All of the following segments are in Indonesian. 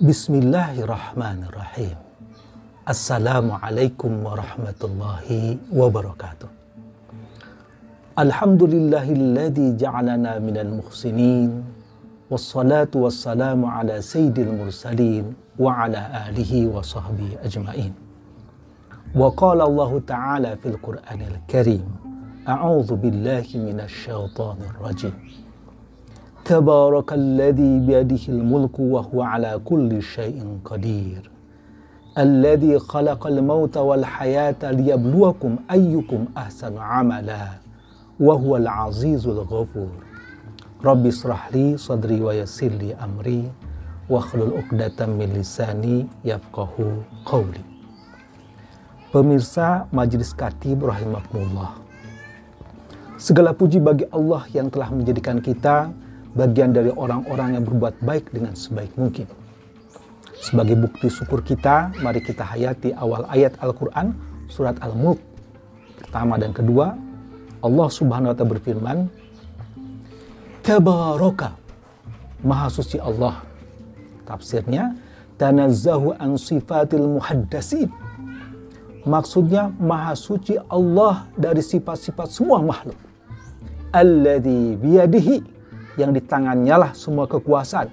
بسم الله الرحمن الرحيم السلام عليكم ورحمة الله وبركاته الحمد لله الذي جعلنا من المحسنين والصلاة والسلام على سيد المرسلين وعلى آله وصحبه أجمعين وقال الله تعالى في القرآن الكريم أعوذ بالله من الشيطان الرجيم Tabarakalladzī biyadihil mulku wa huwa 'alā qadir. Alladzī khalaqal mauta wal hayata liyabluwakum ayyukum ahsanu 'amala wa huwal 'azīzul ghafūr. Wa yassir li. Pemirsa Majelis Katib rahimakumullah. Segala puji bagi Allah yang telah menjadikan kita bagian dari orang-orang yang berbuat baik dengan sebaik mungkin. Sebagai bukti syukur kita, mari kita hayati awal ayat Al-Quran, surat Al-Mulk. Pertama dan kedua, Allah subhanahu wa ta'ala berfirman, Tabaraka, Maha Suci Allah. Tafsirnya, Tanazzahu an sifatil muhaddasin. Maksudnya, Maha Suci Allah dari sifat-sifat semua makhluk. Alladhi biyadihi yang di tangannya lah semua kekuasaan.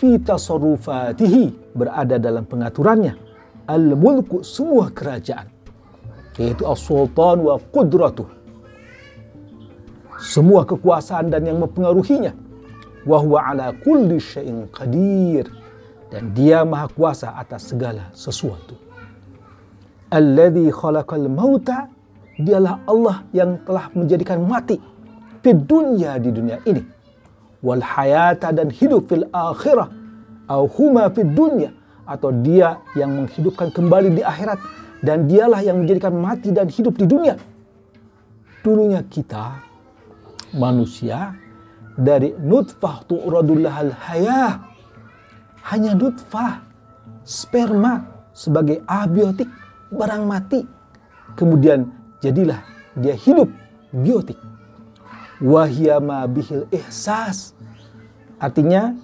Fita sorufatihi berada dalam pengaturannya. Al-mulku semua kerajaan. Yaitu as-sultan wa qudratuh. Semua kekuasaan dan yang mempengaruhinya. Wahwa ala kulli syai'in qadir. Dan dia maha kuasa atas segala sesuatu. Alladhi khalaqal mauta. Dialah Allah yang telah menjadikan mati. Di dunia di dunia ini wal hayata dan hidup fil akhirah au huma fid dunya atau dia yang menghidupkan kembali di akhirat dan dialah yang menjadikan mati dan hidup di dunia. Dulunya kita manusia dari nutfah tu'radullah al hayah hanya nutfah sperma sebagai abiotik barang mati kemudian jadilah dia hidup biotik wahiyama bihil ihsas. Artinya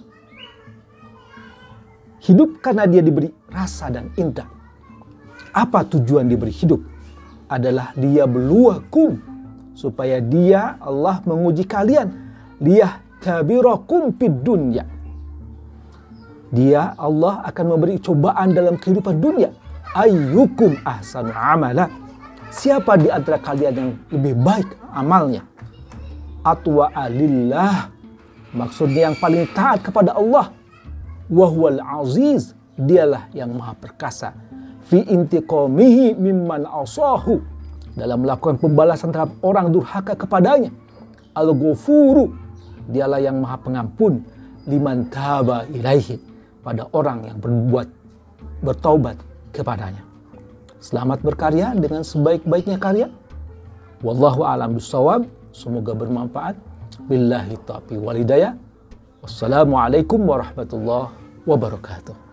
hidup karena dia diberi rasa dan indah. Apa tujuan diberi hidup? Adalah dia beluakum supaya dia Allah menguji kalian liyah tabirakum fid dunya. Dia Allah akan memberi cobaan dalam kehidupan dunia. Ayyukum ahsanu amala. Siapa di antara kalian yang lebih baik amalnya? Atwa alillah. Maksudnya yang paling taat kepada Allah. Wahwal aziz. Dialah yang maha perkasa. Fi intiqamihi mimman asahu. Dalam melakukan pembalasan terhadap orang durhaka kepadanya. Al ghafuru dialah yang maha pengampun. Liman taba ilaihi. Pada orang yang berbuat bertaubat kepadanya. Selamat berkarya dengan sebaik-baiknya karya. Wallahu alam bisawab Semoga bermanfaat. Billahi taufiq walidayah. Wassalamualaikum warahmatullahi wabarakatuh.